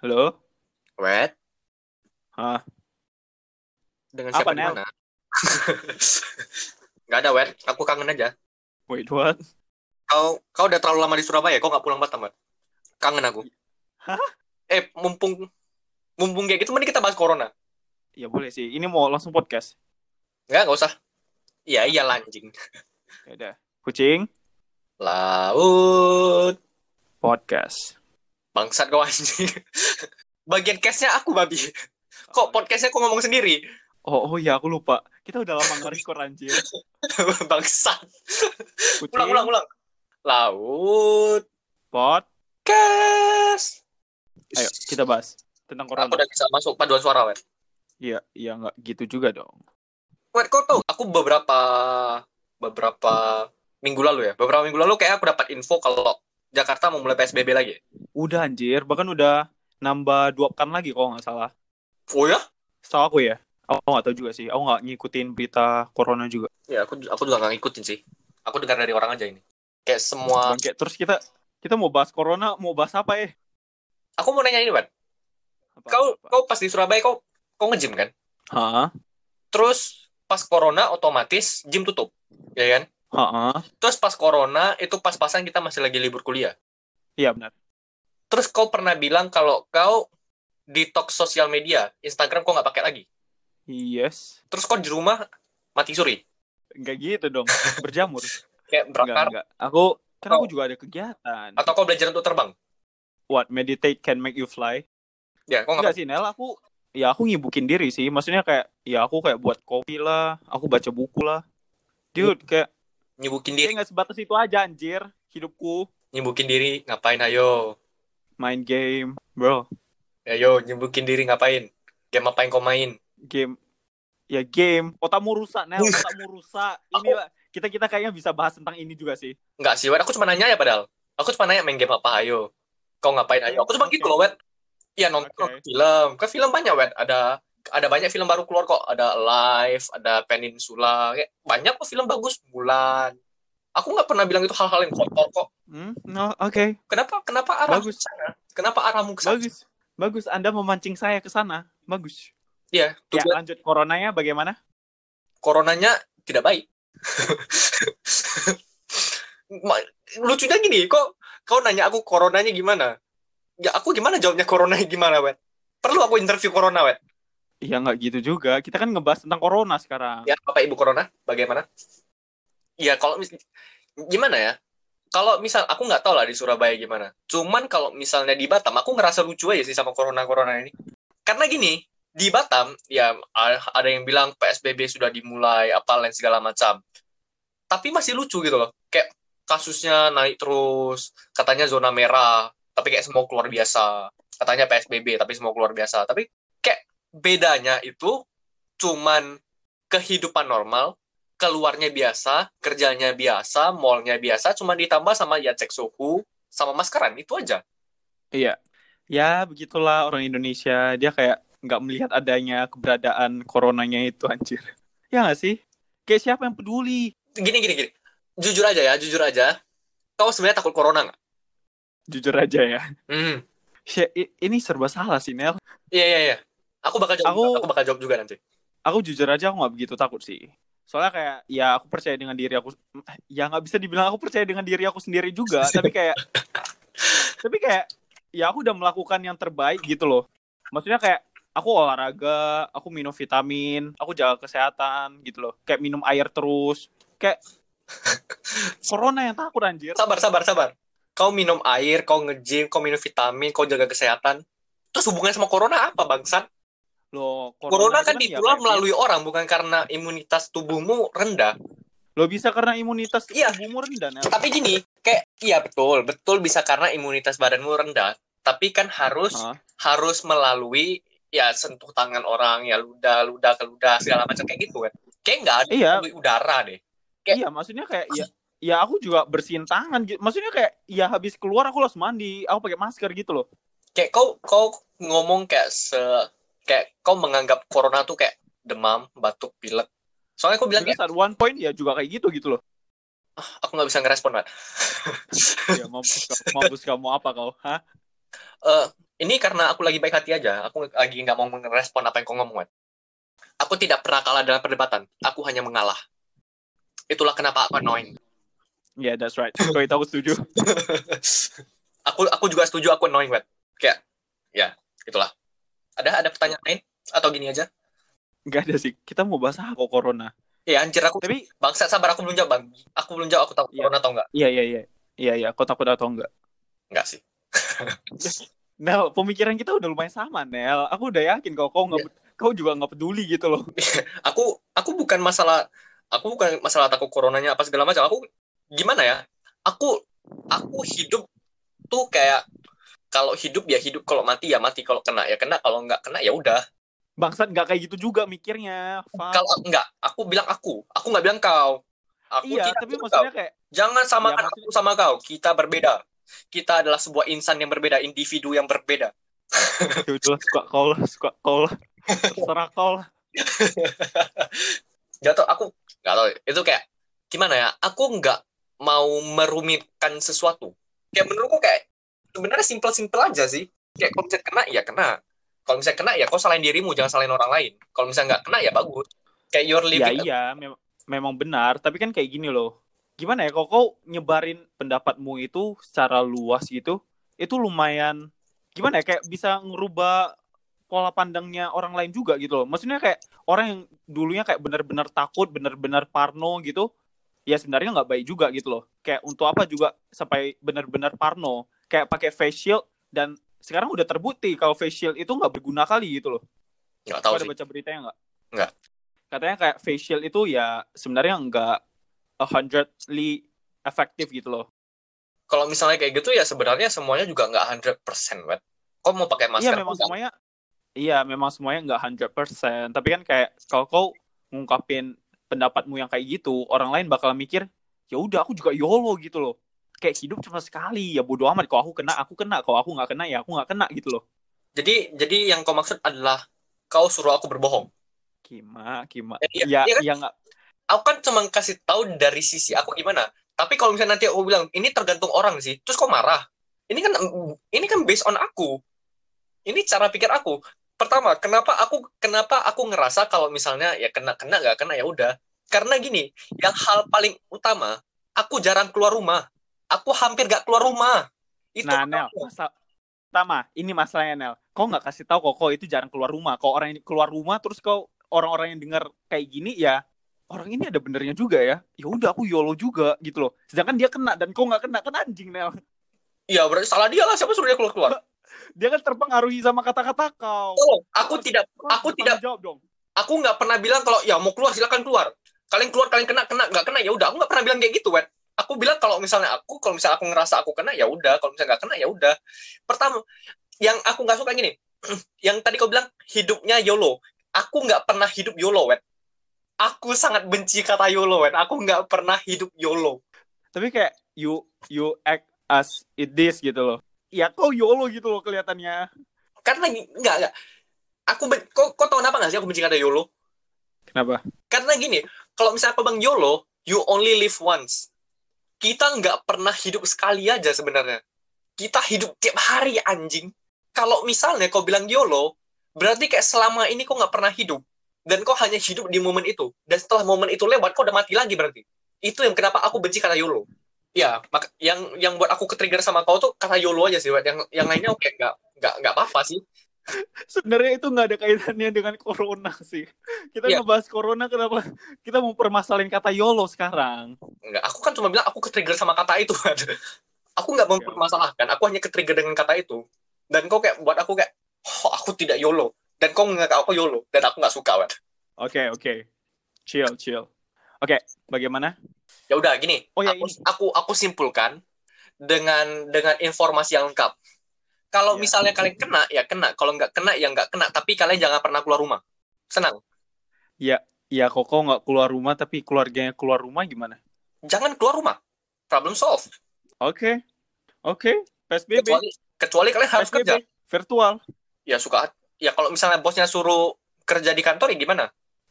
Halo? Wet, Hah? dengan Apa, siapa di mana? Gak ada, Wet. Aku kangen aja. Wait, what? Kau kau udah terlalu lama di Surabaya, kau nggak pulang Batam, Wet. Kangen aku. Hah? Eh, mumpung mumpung kayak gitu, mending kita bahas corona. Ya boleh sih. Ini mau langsung podcast. Enggak, nggak usah. Iya, iya lanjing. Ya udah. Kucing Laut. podcast. Bangsat kau anjing. Bagian case-nya aku, babi. Kok podcastnya aku ngomong sendiri? Oh, oh ya aku lupa. Kita udah lama nge-record anjir. Bangsat. Kucing Ulang, ulang, ulang. Laut. pod. Kes. Ayo, kita bahas tentang Aku corona. udah bisa masuk paduan suara, Wet. Iya, iya nggak gitu juga dong. Wait, kau tahu? Aku beberapa beberapa minggu lalu ya, beberapa minggu lalu kayak aku dapat info kalau Jakarta mau mulai PSBB lagi. Udah anjir, bahkan udah nambah dua pekan lagi kalau nggak salah. Oh ya? Setahu aku ya. Aku nggak tahu juga sih. Aku nggak ngikutin berita corona juga. Ya, aku aku juga nggak ngikutin sih. Aku dengar dari orang aja ini. Kayak semua. Bangke. Terus kita kita mau bahas corona, mau bahas apa ya? Aku mau nanya ini. Apa, Kau apa? kau pas di Surabaya kau kau nge-gym kan? Hah? Terus pas corona otomatis gym tutup, ya kan? Hah? Terus pas corona itu pas-pasan kita masih lagi libur kuliah. Iya benar. Terus kau pernah bilang kalau kau detox sosial media, Instagram kau nggak pakai lagi. Yes. Terus kau di rumah mati suri, Enggak gitu dong. Berjamur. kayak Enggak, berakar, enggak. Aku kan aku Oh. juga ada kegiatan. atau kau belajar untuk terbang. What meditate can make you fly? Ya, kau Enggak nggak sih, Nel. Aku ya aku nyibukin diri sih. Maksudnya kayak ya aku kayak buat kopi lah, aku baca buku lah. Dude, kayak nyibukin diri, nggak sebatas itu aja anjir hidupku. nyibukin diri ngapain ayo? Main game, bro. Ayo, nyibukin diri ngapain? Game apa yang kau main? Game ya game. Otakmu rusak, Nel. Otakmu rusak. Inilah kita kita kayaknya bisa bahas tentang ini juga sih. Enggak sih, Wet. Aku cuma nanya ya padahal. Aku cuma nanya main game apa ayo. Kau ngapain ayo? Aku cuma Oke. gitu loh, Wet. Iya, nonton Oke. film. Kan film banyak, Wet. Ada ada banyak film baru keluar kok. Ada Live, ada Peninsula. Kayak banyak kok film bagus. Mulan. Aku nggak pernah bilang itu hal-hal yang kotor kok. Hmm, no, oke. Kenapa kenapa arah Bagus. ke sana? Kenapa arahmu ke sana? Bagus. Bagus Anda memancing saya ke sana. Bagus. Iya, Ya, lanjut coronanya bagaimana? coronanya tidak baik. Lucunya gini, kok kau nanya aku coronanya gimana? Ya aku gimana jawabnya coronanya gimana, Wet? Perlu aku interview corona, Wet? Ya nggak gitu juga. Kita kan ngebahas tentang corona sekarang. Ya, Bapak Ibu Corona, bagaimana? Ya kalau mis- gimana ya? Kalau misal aku nggak tahu lah di Surabaya gimana. Cuman kalau misalnya di Batam, aku ngerasa lucu aja sih sama corona-corona ini. Karena gini, di Batam ya ada yang bilang PSBB sudah dimulai, apa lain segala macam. Tapi masih lucu gitu loh. Kayak kasusnya naik terus, katanya zona merah, tapi kayak semua keluar biasa. Katanya PSBB, tapi semua keluar biasa. Tapi kayak bedanya itu cuman kehidupan normal, keluarnya biasa, kerjanya biasa, mallnya biasa, cuma ditambah sama ya cek suhu, sama maskeran, itu aja. Iya. Ya begitulah orang Indonesia. Dia kayak nggak melihat adanya keberadaan coronanya itu anjir. Ya nggak sih? Kayak siapa yang peduli? Gini, gini, gini. Jujur aja ya, jujur aja. Kau sebenarnya takut corona nggak? Jujur aja ya. Hmm. Ini serba salah sih Nel. Iya, iya, iya. Aku bakal jawab, Aku- aku bakal jawab juga nanti. Aku jujur aja aku nggak begitu takut sih. Soalnya kayak ya aku percaya dengan diri aku. Ya nggak bisa dibilang aku percaya dengan diri aku sendiri juga. tapi kayak tapi kayak ya aku udah melakukan yang terbaik gitu loh. Maksudnya kayak aku olahraga, aku minum vitamin, aku jaga kesehatan gitu loh. Kayak minum air terus. Kayak corona yang takut anjir. Sabar, sabar, sabar. Kau minum air, kau nge-gym, kau minum vitamin, kau jaga kesehatan. Terus hubungannya sama corona apa, bangsat? Loh, Corona itu kan ya ditular kayak- melalui orang, bukan karena imunitas tubuhmu rendah. Lo bisa karena imunitas Iya. tubuhmu rendah, Nel. Tapi gini, kayak iya betul, betul bisa karena imunitas badanmu rendah. Tapi kan harus Hah? harus melalui ya sentuh tangan orang, ya ludah, ludah ke ludah segala macam kayak gitu kan. Kayak nggak ada Iya. udara deh. Kayak- Iya, maksudnya kayak ya ya aku juga bersihin tangan. Maksudnya kayak ya habis keluar aku langsung mandi, aku pakai masker gitu loh. Kayak kau kau ngomong kayak se kayak kau menganggap corona tuh kayak demam, batuk, pilek. Soalnya aku bilang at one point ya juga kayak gitu gitu loh. aku nggak bisa ngerespon, Mat. Ya mampus mampus kamu apa kau? Hah? Eh, ini karena aku lagi baik hati aja. Aku lagi nggak mau merespon apa yang kau ngomong, Wet. Aku tidak pernah kalah dalam perdebatan. Aku hanya mengalah. Itulah kenapa aku annoying. Yeah, that's right. Kalau itu aku setuju. aku aku juga setuju aku annoying, Wet. Kayak, ya, itulah. Ada ada pertanyaan lain? Atau gini aja? Gak ada sih. Kita mau bahas apa kok corona. Ya, anjir aku. Tapi Bangsa, sabar. Aku belum jawab, Bang. Aku belum jawab. Aku tahu Iya. corona atau enggak. iya iya iya. Iya iya, kau takut atau enggak? Enggak sih. Nel, pemikiran kita udah lumayan sama, Nel. Aku udah yakin kau kau nggak kau juga nggak peduli gitu loh. Aku aku bukan masalah aku bukan masalah takut coronanya apa segala macam. Aku gimana ya? Aku aku hidup tuh kayak kalau hidup ya hidup, kalau mati ya mati, kalau kena ya kena, kalau nggak kena ya udah. Bangsat nggak kayak gitu juga mikirnya. Kalau enggak, aku bilang aku, aku nggak bilang kau. Aku iya, tidak tapi maksudnya kau. kayak jangan samakan Ya, aku sama kau. Kita berbeda. Kita adalah sebuah insan yang berbeda, individu yang berbeda. ya udah suka kau lah, suka kau lah. Terserah kau lah. Tau, aku nggak tahu. Itu kayak gimana ya? Aku nggak mau merumitkan sesuatu. Kayak menurutku kayak sebenarnya simpel-simpel aja sih. Kayak kalau misalnya kena ya kena. Kalau misalnya kena ya kau salahin dirimu, jangan salahin orang lain. Kalau misalnya nggak kena ya bagus. Kayak you're Ya living. iya, mem- memang benar. Tapi kan kayak gini loh. Gimana ya, kalau kau nyebarin pendapatmu itu secara luas gitu, itu lumayan gimana ya, kayak bisa ngerubah pola pandangnya orang lain juga gitu loh. Maksudnya kayak orang yang dulunya kayak benar-benar takut, benar-benar parno gitu, ya sebenarnya nggak baik juga gitu loh. Kayak untuk apa juga sampai benar-benar parno. Kayak pakai face shield dan sekarang udah terbukti kalau face shield itu nggak berguna kali gitu loh. Nggak Kau tahu ada sih. baca beritanya nggak? Nggak. Katanya kayak face shield itu ya sebenarnya nggak a hundredly efektif gitu loh. Kalau misalnya kayak gitu ya sebenarnya semuanya juga nggak 100% wet. Kau mau pakai masker? iya memang enggak? semuanya, iya memang semuanya nggak 100%. Tapi kan kayak kalau kau ngungkapin pendapatmu yang kayak gitu, orang lain bakal mikir, ya udah aku juga YOLO gitu loh. Kayak hidup cuma sekali, ya bodo amat. Kalau aku kena, aku kena. Kalau aku nggak kena, ya aku nggak kena gitu loh. Jadi jadi yang kau maksud adalah kau suruh aku berbohong. Kima, kima. Eh, iya, ya, iya kan? ya nggak. Aku kan cuma kasih tahu dari sisi aku gimana. Tapi kalau misalnya nanti aku bilang ini tergantung orang sih, terus kau marah. Ini kan ini kan based on aku. Ini cara pikir aku. Pertama, kenapa aku kenapa aku ngerasa kalau misalnya ya kena kena nggak kena ya udah. Karena gini, yang hal paling utama, aku jarang keluar rumah. Aku hampir gak keluar rumah. Itu Nah, Nel, pertama, ini masalahnya Nel. Kau nggak kasih tahu kok kau itu jarang keluar rumah. Kau orang yang keluar rumah terus kau orang-orang yang dengar kayak gini ya orang ini ada benernya juga ya. Ya udah aku YOLO juga gitu loh. Sedangkan dia kena dan kau nggak kena kan anjing Nel. Iya, berarti salah dia lah. Siapa suruh dia keluar keluar? Dia kan terpengaruhi sama kata-kata kau. Tolong, aku tidak, Kau harus aku tidak, jawab dong. aku nggak pernah bilang kalau ya mau keluar silakan keluar. Kalian keluar, kalian kena, kena, nggak kena ya udah. Aku nggak pernah bilang kayak gitu, Wet. Aku bilang kalau misalnya aku, kalau misalnya aku ngerasa aku kena ya udah. Kalau misalnya nggak kena ya udah. Pertama, yang aku nggak suka gini, yang tadi kau bilang hidupnya YOLO. Aku nggak pernah hidup YOLO, Wet. Aku sangat benci kata YOLO, Wet. Aku nggak pernah hidup YOLO. Tapi kayak you you act as it is gitu loh. Ya kau YOLO gitu loh kelihatannya. Karena nggak, nggak. Aku, kau, kau tahu kenapa nggak sih aku benci kata YOLO? Kenapa? Karena gini, kalau misalnya kau bang YOLO, you only live once. Kita nggak pernah hidup sekali aja sebenarnya. Kita hidup tiap hari anjing. Kalau misalnya kau bilang YOLO, berarti kayak selama ini kau nggak pernah hidup. Dan kau hanya hidup di momen itu. Dan setelah momen itu lewat, kau udah mati lagi berarti. Itu yang kenapa aku benci kata YOLO. Ya, mak yang yang buat aku ke-trigger sama kau tuh kata YOLO aja sih. Yang yang lainnya oke nggak nggak nggak apa-apa sih. Sebenarnya itu nggak ada kaitannya dengan corona sih. Kita Iya. ngebahas corona kenapa kita mau permasalahin kata YOLO sekarang. Enggak, aku kan cuma bilang aku ke-trigger sama kata itu. aku nggak oke. mempermasalahkan, aku hanya ke-trigger dengan kata itu. Dan kau kayak buat aku kayak, oh, aku tidak YOLO. Dan kau menganggap aku YOLO. Dan aku nggak suka. Oke oke, chill chill. Oke, bagaimana? Ya udah, gini. Oh ya aku, ini. aku aku simpulkan dengan dengan informasi yang lengkap. Kalau Iya. misalnya kalian kena, ya kena. Kalau nggak kena, ya nggak kena. Tapi kalian jangan pernah keluar rumah. Senang. Ya koko nggak keluar rumah tapi keluarganya keluar rumah gimana? Jangan keluar rumah. Problem solve. Oke oke, PSBB, Kecuali, kecuali kalian harus kerja. PSBB virtual. Ya suka. Ya kalau misalnya bosnya suruh kerja di kantor, ya gimana?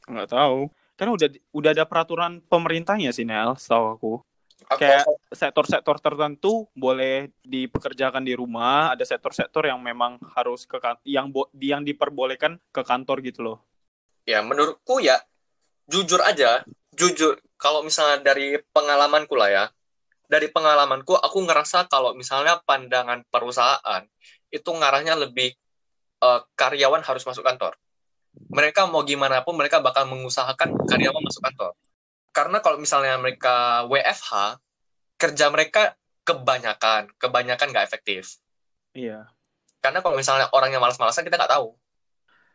Nggak tahu. Kan udah udah ada peraturan pemerintahnya sih Nel, setahu aku. Aku- kayak sektor-sektor tertentu boleh dipekerjakan di rumah, ada sektor-sektor yang memang harus ke kan- yang yang diperbolehkan ke kantor gitu loh. ya menurutku ya jujur aja jujur kalau misalnya dari pengalamanku lah ya dari pengalamanku aku ngerasa kalau misalnya pandangan perusahaan itu ngarahnya lebih eh, karyawan harus masuk kantor. Mereka mau gimana pun mereka bakal mengusahakan karyawan masuk kantor. Karena kalau misalnya mereka WFH kerja mereka kebanyakan kebanyakan nggak efektif Iya. karena kalau misalnya orangnya malas-malasan kita nggak tahu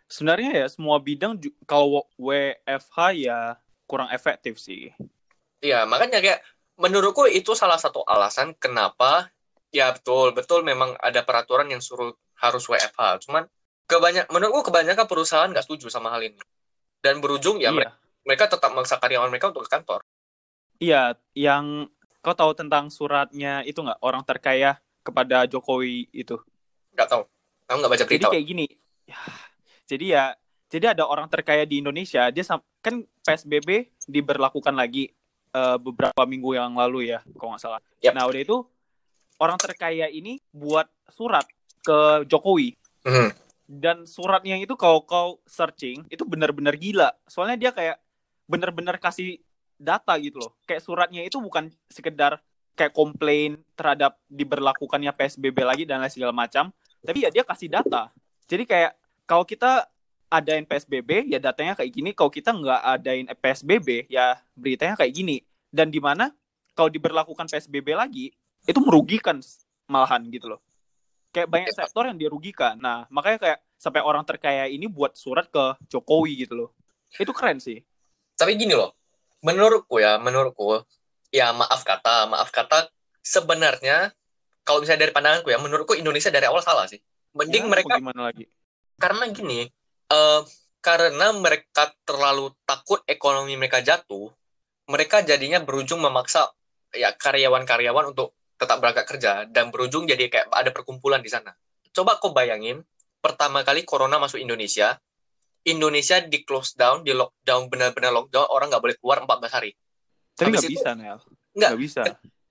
Sebenarnya ya semua bidang kalau WFH ya kurang efektif sih. Iya, makanya kayak menurutku itu salah satu alasan kenapa ya betul betul memang ada peraturan yang suruh harus WFH. Cuman kebanyak menurutku kebanyakan perusahaan nggak setuju sama hal ini. Dan berujung ya iya. mereka, mereka tetap memaksa karyawan mereka untuk ke kantor. Iya, yang kau tahu tentang suratnya itu nggak orang terkaya kepada Jokowi itu. Nggak tahu. Kamu nggak baca Jadi berita? kayak gini. Ya, jadi ya, jadi ada orang terkaya di Indonesia, dia kan PSBB diberlakukan lagi eh, beberapa minggu yang lalu ya, kalau nggak salah. Yap. Nah, udah itu orang terkaya ini buat surat ke Jokowi Mhm. dan suratnya itu kalau kau searching itu benar-benar gila. Soalnya dia kayak benar-benar kasih data gitu loh. Kayak suratnya itu bukan sekedar kayak komplain terhadap diberlakukannya PSBB lagi dan lain segala macam, tapi ya dia kasih data. Jadi kayak kalau kita adain PSBB ya datanya kayak gini, kalau kita nggak adain PSBB ya beritanya kayak gini. Dan di mana kalau diberlakukan PSBB lagi itu merugikan malahan gitu loh. Kayak banyak Ya. sektor yang dirugikan. Nah, makanya kayak sampai orang terkaya ini buat surat ke Jokowi gitu loh. Itu keren sih. Tapi gini loh, menurutku ya, menurutku ya maaf kata, maaf kata sebenarnya kalau misalnya dari pandanganku ya, menurutku Indonesia dari awal salah sih. Mending Ya, mereka gimana lagi? karena gini eh, karena mereka terlalu takut ekonomi mereka jatuh mereka jadinya berujung memaksa ya karyawan-karyawan untuk tetap berangkat kerja dan berujung jadi kayak ada perkumpulan di sana coba kau bayangin pertama kali corona masuk Indonesia Indonesia di close down di lockdown benar-benar lockdown orang nggak boleh keluar 14 hari Tapi nggak bisa, Nel. Nggak. Bisa.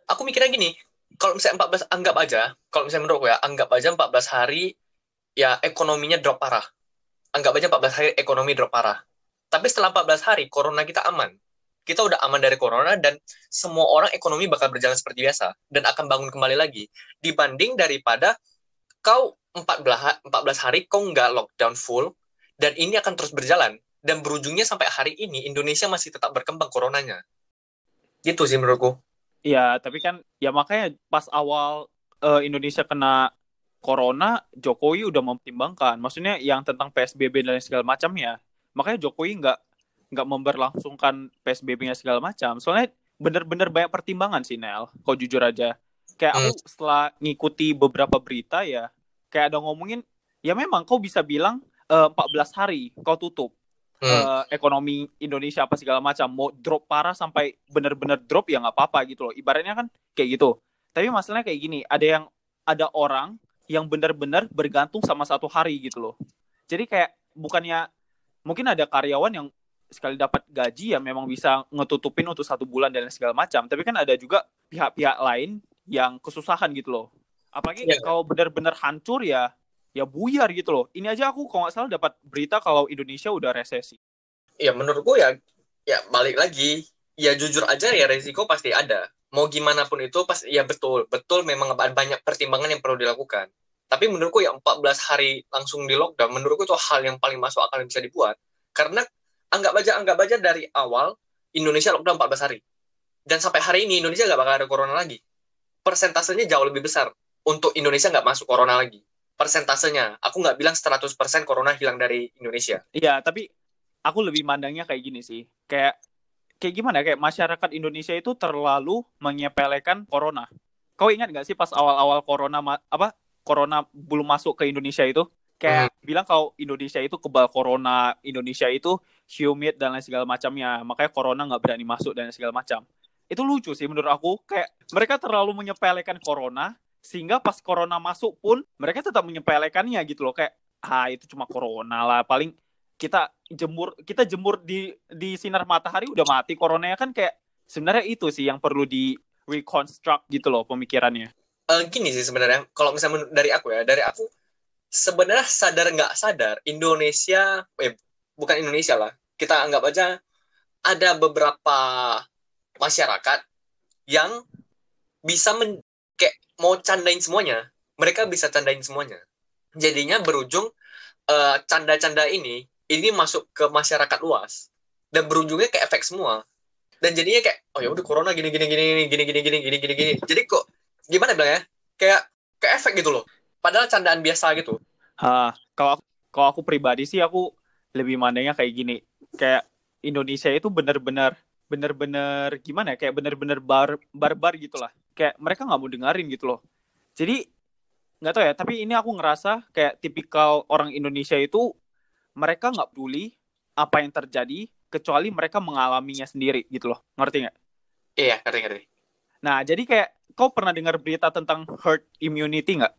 aku mikirnya gini, kalau misalnya 14 anggap aja, kalau misalnya menurutku ya, anggap aja 14 hari ya ekonominya drop parah. Anggap aja 14 hari ekonomi drop parah. Tapi setelah 14 hari corona kita aman. Kita udah aman dari corona dan semua orang ekonomi bakal berjalan seperti biasa dan akan bangun kembali lagi. Dibanding daripada kau 14 ha- 14 hari kau nggak lockdown full dan ini akan terus berjalan dan berujungnya sampai hari ini Indonesia masih tetap berkembang coronanya. Gitu sih menurutku. Iya, tapi kan ya makanya pas awal eh, Indonesia kena corona, Jokowi udah mempertimbangkan. Maksudnya yang tentang PSBB dan segala macamnya. Makanya Jokowi nggak nggak memberlangsungkan PSBB-nya segala macam. Soalnya bener-bener banyak pertimbangan sih, Nel. Kau jujur aja. Kayak aku setelah ngikuti beberapa berita ya, kayak ada ngomongin, ya memang kau bisa bilang eh, 14 hari kau tutup. Hmm. eh, ekonomi Indonesia apa segala macam mau drop parah sampai bener-bener drop ya nggak apa-apa gitu loh ibaratnya kan kayak gitu tapi masalahnya kayak gini ada yang ada orang yang bener-bener bergantung sama satu hari gitu loh jadi kayak bukannya mungkin ada karyawan yang sekali dapat gaji ya memang bisa ngetutupin untuk satu bulan dan segala macam tapi kan ada juga pihak-pihak lain yang kesusahan gitu loh apalagi Iya. kalau bener-bener hancur ya ya buyar gitu loh. Ini aja aku kalau nggak salah dapat berita kalau Indonesia udah resesi. Ya menurutku ya ya balik lagi. Ya jujur aja ya resiko pasti ada. Mau gimana pun itu pas ya betul betul memang banyak pertimbangan yang perlu dilakukan. Tapi menurutku ya 14 hari langsung di lockdown menurutku itu hal yang paling masuk akal yang bisa dibuat. Karena anggap aja anggap aja dari awal Indonesia lockdown 14 hari. Dan sampai hari ini Indonesia nggak bakal ada corona lagi. Persentasenya jauh lebih besar untuk Indonesia nggak masuk corona lagi persentasenya aku nggak bilang 100% corona hilang dari Indonesia Iya, tapi aku lebih mandangnya kayak gini sih. Kayak kayak gimana ya? Kayak masyarakat Indonesia itu terlalu menyepelekan corona. Kau ingat nggak sih pas awal-awal corona apa corona belum masuk ke Indonesia itu? Kayak bilang kalau Indonesia itu kebal corona, Indonesia itu humid dan lain segala macamnya. Makanya corona nggak berani masuk dan segala macam. Itu lucu sih menurut aku. Kayak mereka terlalu menyepelekan corona sehingga pas corona masuk pun mereka tetap menyepelekannya gitu loh. Kayak ah itu cuma corona lah. Paling kita jemur kita jemur di di sinar matahari udah mati coronanya kan kayak sebenarnya itu sih yang perlu di reconstruct gitu loh pemikirannya. Eh, gini sih sebenarnya. Kalau misalnya dari aku ya dari aku sebenarnya sadar nggak sadar Indonesia eh bukan Indonesia lah. Kita anggap aja ada beberapa masyarakat yang bisa men, kayak mau candain semuanya mereka bisa candain semuanya jadinya berujung eh, canda-canda ini ini masuk ke masyarakat luas dan berujungnya ke efek semua dan jadinya kayak oh ya udah corona gini gini gini gini gini gini gini gini gini jadi kok gimana bilangnya kayak ke efek gitu loh padahal candaan biasa gitu Hah, kalau aku, kalau aku pribadi sih aku lebih mandangnya kayak gini. Kayak Indonesia itu bener-bener bener-bener gimana ya? Kayak bener-bener bar barbar gitu lah. Kayak mereka nggak mau dengerin gitu loh. Jadi nggak tahu ya. Tapi ini aku ngerasa kayak tipikal orang Indonesia itu mereka nggak peduli apa yang terjadi kecuali mereka mengalaminya sendiri gitu loh. Ngerti nggak? iya ngerti ngerti Nah, jadi kayak kau pernah dengar berita tentang herd immunity nggak?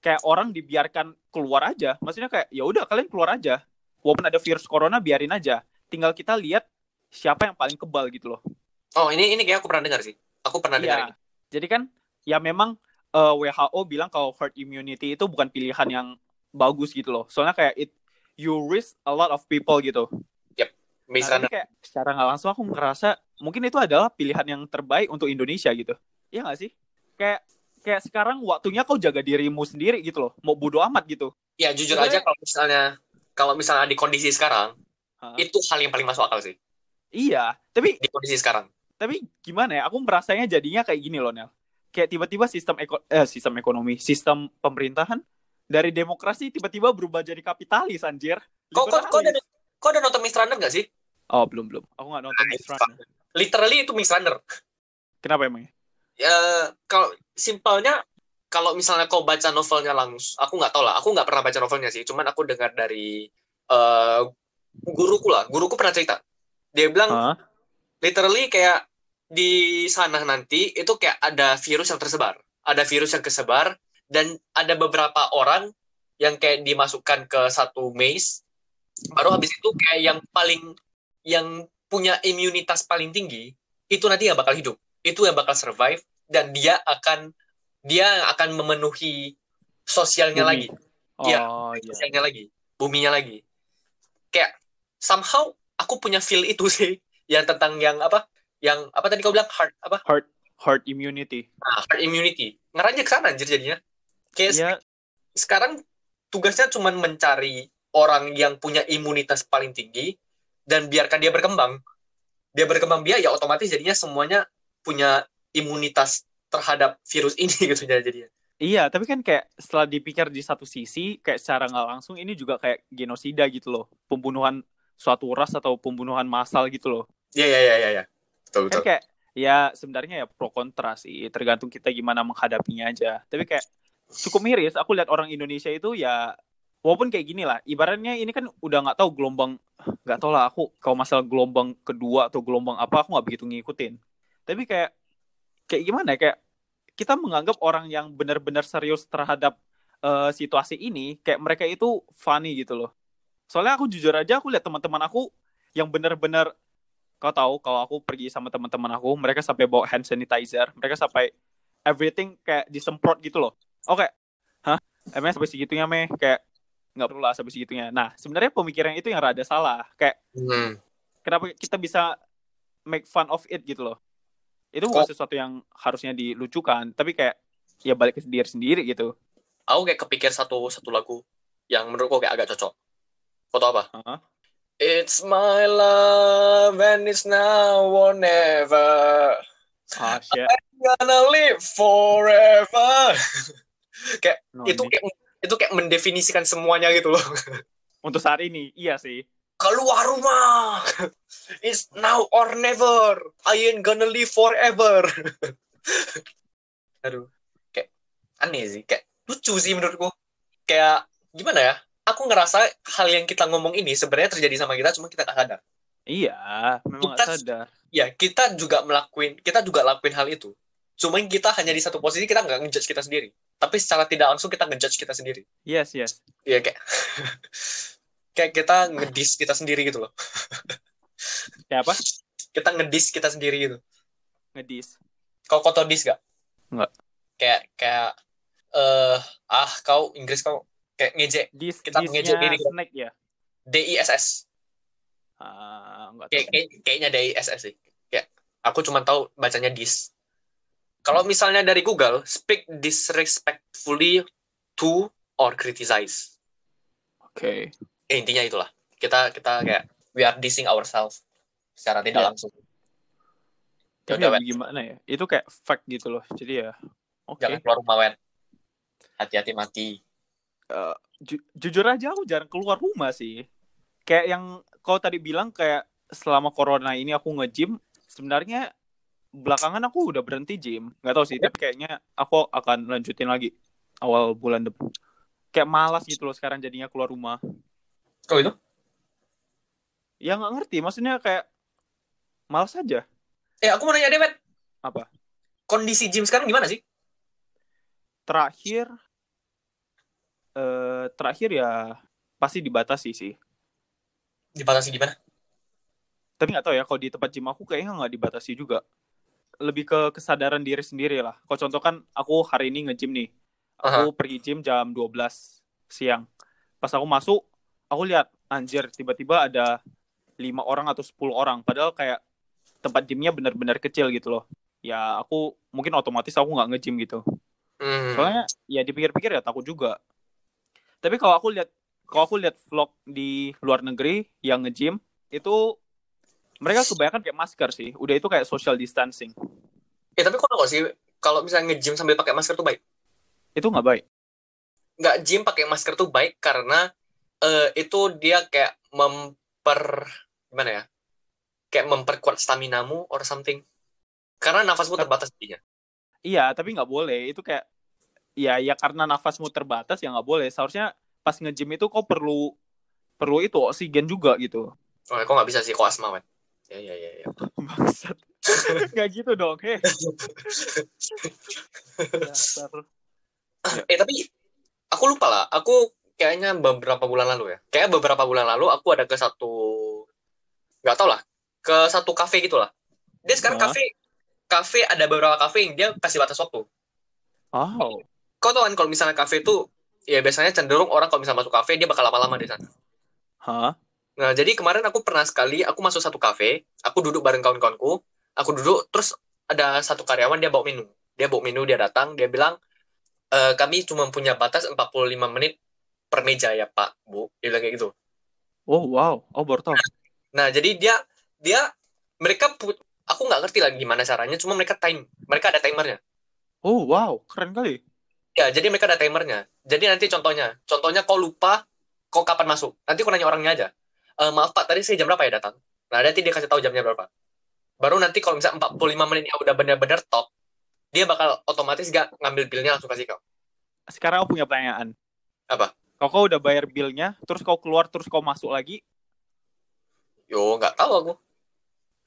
Kayak orang dibiarkan keluar aja. Maksudnya kayak ya udah kalian keluar aja. Walaupun ada virus corona biarin aja. Tinggal kita lihat siapa yang paling kebal gitu loh. oh ini ini kayak aku pernah dengar sih aku pernah dengar Iya. ini. Jadi kan ya memang eh, WHO bilang kalau herd immunity itu bukan pilihan yang bagus gitu loh. Soalnya kayak it you risk a lot of people gitu. Maze Nah, Runner tapi kayak secara nggak langsung aku ngerasa mungkin itu adalah pilihan yang terbaik untuk Indonesia gitu. Iya nggak sih? Kayak kayak sekarang waktunya kau jaga dirimu sendiri gitu loh. Mau bodo amat gitu. ya jujur Sebenarnya- aja kalau misalnya kalau misalnya di kondisi sekarang Hah? itu hal yang paling masuk akal sih Iya, tapi di kondisi sekarang tapi gimana ya? Aku merasanya jadinya kayak gini loh, Nel. Kayak tiba-tiba sistem eko eh sistem ekonomi, sistem pemerintahan dari demokrasi tiba-tiba berubah jadi kapitalis anjir. kok kok kok Liberalis. kok udah nonton Maze Runner gak sih Oh, belum belum. Aku nggak nonton Maze Runner. literally itu Maze Runner Kenapa emangnya? ya kalau simpelnya kalau misalnya kau baca novelnya langsung aku nggak tahu lah aku nggak pernah baca novelnya sih cuman aku dengar dari eh, guruku lah guruku pernah cerita dia bilang Hah? literally kayak di sana nanti itu kayak ada virus yang tersebar ada virus yang kesebar dan ada beberapa orang yang kayak dimasukkan ke satu maze baru habis itu kayak yang paling yang punya imunitas paling tinggi itu nanti yang bakal hidup itu yang bakal survive dan dia akan dia akan memenuhi sosialnya Bumi. lagi Iya. Oh, iya. sosialnya lagi buminya lagi kayak somehow aku punya feel itu sih yang tentang yang apa yang apa tadi kau bilang hard apa Herd immunity. nah, herd immunity ngeranjak ke sana anjir jadinya kayak Iya, sekarang tugasnya cuma mencari orang yang punya imunitas paling tinggi dan biarkan dia berkembang dia berkembang biak ya otomatis jadinya semuanya punya imunitas terhadap virus ini gitu jadinya Iya, tapi kan kayak setelah dipikir di satu sisi, kayak secara nggak langsung ini juga kayak genosida gitu loh. Pembunuhan suatu ras atau pembunuhan massal gitu loh. Iya iya iya iya. Betul Kan betul. kayak ya sebenarnya ya pro kontra sih, tergantung kita gimana menghadapinya aja. Tapi kayak cukup miris, aku lihat orang Indonesia itu ya walaupun kayak gini lah, ibaratnya ini kan udah nggak tahu gelombang nggak tahu lah aku kalau masalah gelombang kedua atau gelombang apa aku nggak begitu ngikutin. Tapi kayak kayak gimana ya kayak kita menganggap orang yang benar-benar serius terhadap eh, situasi ini kayak mereka itu funny gitu loh. Soalnya aku jujur aja aku lihat teman-teman aku yang benar-benar kau tahu kalau aku pergi sama teman-teman aku mereka sampai bawa hand sanitizer, mereka sampai everything kayak disemprot gitu loh. Oke, hah? Emang sampai segitunya meh kayak nggak perlu lah sampai segitunya. Nah sebenarnya pemikiran itu yang rada salah. Kayak Hmm. kenapa kita bisa make fun of it gitu loh itu bukan Kok- sesuatu yang harusnya dilucukan tapi kayak ya balik ke diri sendiri gitu Aku kayak kepikir satu satu lagu yang menurutku kayak agak cocok. Foto apa? Hah? It's my love and it's now or never. ah shit Gonna live forever. No, itu ini. kayak itu kayak mendefinisikan semuanya gitu loh. untuk saat ini iya sih Keluar rumah. It's now or never. I ain't gonna live forever. Aduh, kayak aneh sih, kayak lucu sih menurutku. Kayak gimana ya? Aku ngerasa hal yang kita ngomong ini sebenarnya terjadi sama kita, cuma kita nggak sadar. Iya memang Kita- sadar Ya, kita juga melakuin, kita juga lakuin hal itu. Cuma kita hanya di satu posisi kita nggak ngejudge kita sendiri. Tapi secara tidak langsung kita ngejudge kita sendiri. yes yes Iya kayak kayak kita ngedis kita sendiri gitu loh. kayak apa Kita ngedis kita sendiri gitu. ngedis Kau koto dis gak? Nggak. Kayak kayak eh ah kau Inggris kau kayak ngejek Dis, Kita disnya diri snack ya. D I S S. Ah, Kayak, kayaknya D I S S sih. Kayak aku cuma tahu bacanya dis. Kalau misalnya dari Google, speak disrespectfully to or criticize. Oke. Eh, intinya itulah. Kita kita kayak we are dissing ourselves secara tidak Iya. langsung. Tapi ya gimana ya? Itu kayak fact gitu loh. Jadi ya, oke. Jangan keluar rumah, Wen. Hati-hati mati. Eh, ju- jujur aja aku jarang keluar rumah sih. Kayak yang kau tadi bilang kayak selama corona ini aku nge-gym, sebenarnya belakangan aku udah berhenti gym. Nggak tahu sih, tapi kayaknya aku akan lanjutin lagi awal bulan depan. Kayak malas gitu loh sekarang jadinya keluar rumah. Kau itu? Ya nggak ngerti, maksudnya kayak malas aja. Eh, aku mau nanya deh, Wet. Apa? Kondisi gym sekarang gimana sih? Terakhir, eh terakhir ya pasti dibatasi sih. Dibatasi gimana? tapi nggak tahu ya kalau di tempat gym aku kayaknya nggak dibatasi juga. Lebih ke kesadaran diri sendiri lah. Kalau contoh kan aku hari ini nge-gym nih. Aku pergi gym jam 12 siang. Pas aku masuk aku lihat anjir tiba-tiba ada lima orang atau 10 orang. Padahal kayak tempat gymnya benar-benar kecil gitu loh. Ya aku mungkin otomatis aku nggak nge-gym gitu. Hmm. soalnya ya dipikir-pikir ya takut juga. Tapi kalau aku lihat kalau aku lihat vlog di luar negeri yang nge-gym itu mereka kebanyakan kayak masker sih udah itu kayak social distancing Eh, tapi gak sih, kalau misalnya nge-gym sambil pakai masker tuh baik? itu nggak baik Nggak gym pakai masker tuh baik karena eh, itu dia kayak memper... Gimana ya? Kayak memperkuat staminamu or something. Karena nafasmu terbatas jadinya. iya tapi nggak boleh itu kayak ya ya karena nafasmu terbatas ya nggak boleh seharusnya pas nge-gym itu kau perlu perlu itu oksigen juga gitu Oh, kok nggak bisa sih, kok asma, Wen? Ya, ya, ya, ya. bangsat nggak gitu dong heh. Eh, tapi aku lupa lah. Aku kayaknya beberapa bulan lalu ya. Kayak beberapa bulan lalu aku ada ke satu... Nggak tau lah. Ke satu kafe gitu lah. Dia sekarang kafe... Kafe ada beberapa kafe yang dia kasih batas waktu. oh Kau tau kan kalau misalnya kafe itu... Ya biasanya cenderung orang kalau misalnya masuk kafe, dia bakal lama-lama di sana. hah Nah, jadi kemarin aku pernah sekali, aku masuk satu kafe, aku duduk bareng kawan-kawanku, aku duduk, terus ada satu karyawan, dia bawa minum. Dia bawa minum, dia datang, dia bilang, "Eh, kami cuma punya batas 45 menit per meja ya Pak, Bu. Dia bilang kayak gitu. oh wow oh baru tahu Nah, jadi dia, dia, mereka, put, aku nggak ngerti lagi gimana caranya, cuma mereka time, mereka ada timernya. oh wow keren kali Ya, jadi mereka ada timernya. Jadi nanti contohnya, contohnya kau lupa, kau kapan masuk. Nanti kau nanya orangnya aja. "Eh, maaf Pak, tadi saya jam berapa ya datang? Nah, nanti dia kasih tahu jamnya berapa. Baru nanti kalau misalnya 45 menitnya udah benar-benar top, dia bakal otomatis gak ngambil bilnya langsung kasih kau. sekarang aku punya pertanyaan. Apa? Kalau kau udah bayar bilnya, terus kau keluar, terus kau masuk lagi, Yo, nggak tahu aku.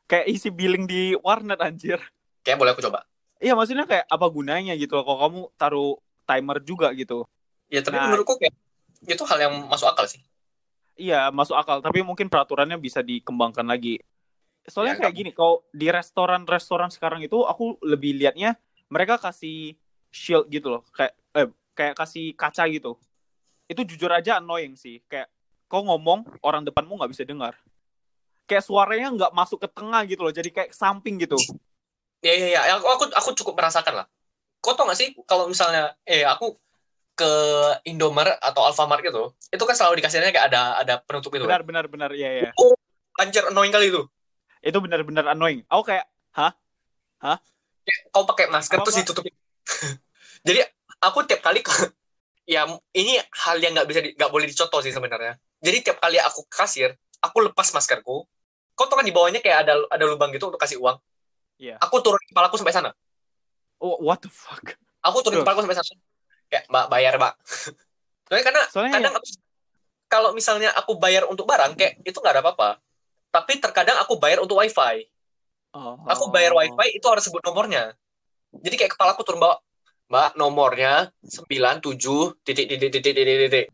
kayak isi billing di warnet anjir. Kayaknya boleh aku coba. Iya, maksudnya kayak apa gunanya gitu loh, kalau kamu taruh timer juga gitu. Ya, tapi Nah. menurutku kayak itu hal yang masuk akal sih. Iya, masuk akal, tapi mungkin peraturannya bisa dikembangkan lagi. Soalnya Ya, kayak gini, kalau di restoran-restoran sekarang itu aku lebih liatnya mereka kasih shield gitu loh, kayak eh, kayak kasih kaca gitu. Itu jujur aja annoying sih, kayak kau ngomong orang depanmu nggak bisa dengar. Kayak suaranya nggak masuk ke tengah gitu loh, jadi kayak samping gitu. Ya, ya, ya. Aku, aku, aku cukup merasakan lah. Kau tau gak sih kalau misalnya, eh aku ke Indomaret atau Alfamart gitu, itu kan selalu dikasihnya kayak ada ada penutup itu. Benar, Kan? benar, benar, iya, iya. Anjir, annoying kali itu. Itu benar-benar annoying. Aku kayak, Kayak kau pakai masker Apa, terus Pak? ditutupin. Jadi aku tiap kali ke ya ini hal yang nggak bisa di- nggak boleh dicontoh sih sebenarnya. Jadi tiap kali aku ke kasir, aku lepas maskerku. Kau tau kan di bawahnya kayak ada ada lubang gitu untuk kasih uang. Iya. Aku turun kepalaku sampai sana. Oh, what the fuck? Aku turun Terus? kepalaku sampai sana. Kayak mbak bayar mbak. Soalnya karena Soalnya kadang aku, kalau misalnya aku bayar untuk barang kayak itu nggak ada apa-apa. Tapi terkadang aku bayar untuk wifi. Oh. Aku bayar wifi itu harus sebut nomornya. Jadi kayak kepala aku turun bawa, Mbak nomornya 97 titik titik titik titik titik.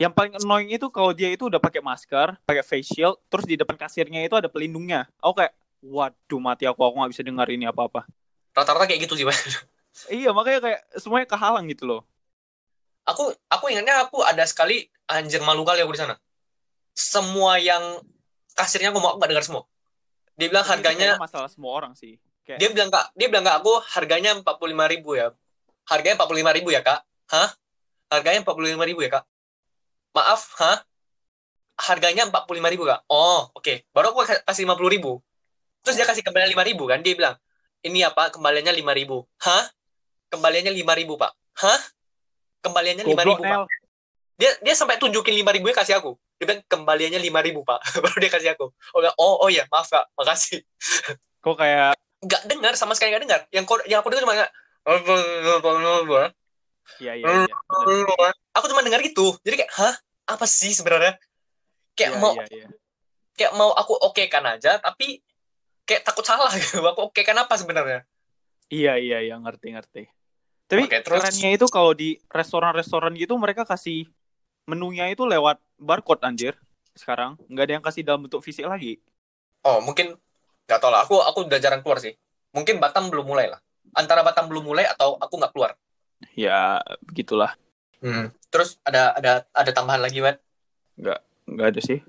Yang paling annoying itu kalau dia itu udah pakai masker, pakai face shield, terus di depan kasirnya itu ada pelindungnya. Aku kayak, waduh mati aku, aku nggak bisa dengar ini apa-apa. Rata-rata kayak gitu sih Wen. Iya, makanya kayak semuanya kehalang gitu loh. aku aku ingatnya aku ada sekali anjir malu kali aku di sana. Semua yang kasirnya ngomong aku gak dengar semua. Dia bilang itu harganya masalah semua orang sih. Kayak dia bilang kak dia bilang kak aku harganya empat puluh lima ribu ya. Harganya empat puluh lima ribu ya kak? Hah? Harganya empat puluh lima ribu ya kak? Maaf hah? Harganya empat puluh lima ribu kak? Oh oke. Baru aku kasih lima puluh ribu. Terus dia kasih kembalian lima ribu kan dia bilang ini apa kembaliannya lima ribu. Hah? Kembaliannya lima ribu pak. Hah? Kembaliannya ribu pak. Dia dia sampai tunjukin lima ribu kasih aku. Dia bilang kembaliannya lima ribu pak. Baru dia kasih aku. Oh, oh oh ya maaf kak. Makasih. Kok kayak nggak dengar sama sekali nggak dengar. Yang yang aku dengar cuma kayak, iya iya iya. bener. aku cuma dengar gitu. Jadi kayak hah? Apa sih sebenarnya? Kayak Iya, mau iya, iya. kayak mau aku oke kan aja tapi kayak takut salah gitu aku oke kan apa sebenarnya Iya iya iya ngerti ngerti. Tapi Oke, terus- kerennya itu kalau di restoran-restoran gitu mereka kasih menunya itu lewat barcode anjir. Sekarang nggak ada yang kasih dalam bentuk fisik lagi. oh mungkin nggak tau lah aku aku udah jarang keluar sih mungkin Batam belum mulai lah antara Batam belum mulai atau aku nggak keluar Ya begitulah. Hmm. terus ada ada ada tambahan lagi Wan Nggak ada sih.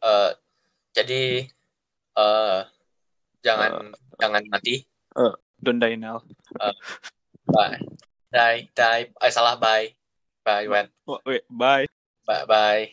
Eh, jadi eh jangan jangan mati. Don't die Nel. bye. Die die. Eh salah. Bye. Bye Wan Oh, wait, bye. bye bye